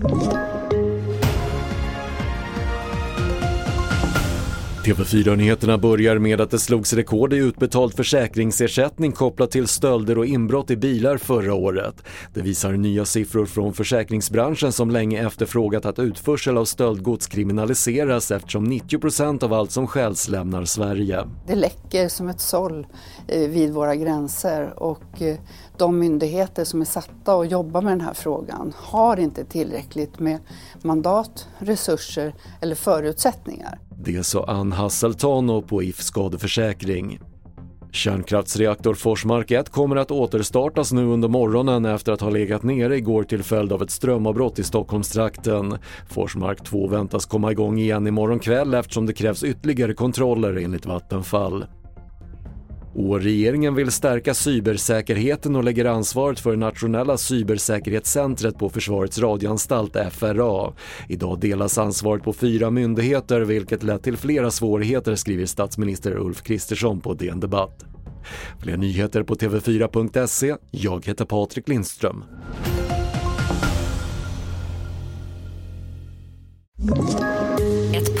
Thank you. TV4-nyheterna börjar med att det slogs rekord i utbetald försäkringsersättning kopplat till stölder och inbrott i bilar förra året. Det visar nya siffror från försäkringsbranschen som länge efterfrågat att utförsel av stöldgods kriminaliseras eftersom 90% av allt som stjäls lämnar Sverige. Det läcker som ett såll eh, vid våra gränser och eh, de myndigheter som är satta att jobba med den här frågan har inte tillräckligt med mandat, resurser eller förutsättningar. Det sa Ann Hasseltano på If skadeförsäkring. Kärnkraftsreaktor Forsmark 1 kommer att återstartas nu under morgonen efter att ha legat nere igår till följd av ett strömavbrott i Stockholmstrakten. Forsmark 2 väntas komma igång igen imorgon kväll eftersom det krävs ytterligare kontroller enligt Vattenfall. Och regeringen vill stärka cybersäkerheten och lägger ansvaret för nationella cybersäkerhetscentret på Försvarets radioanstalt FRA. Idag delas ansvaret på fyra myndigheter vilket lett till flera svårigheter skriver statsminister Ulf Kristersson på DN Debatt. Fler nyheter på TV4.se. Jag heter Patrik Lindström.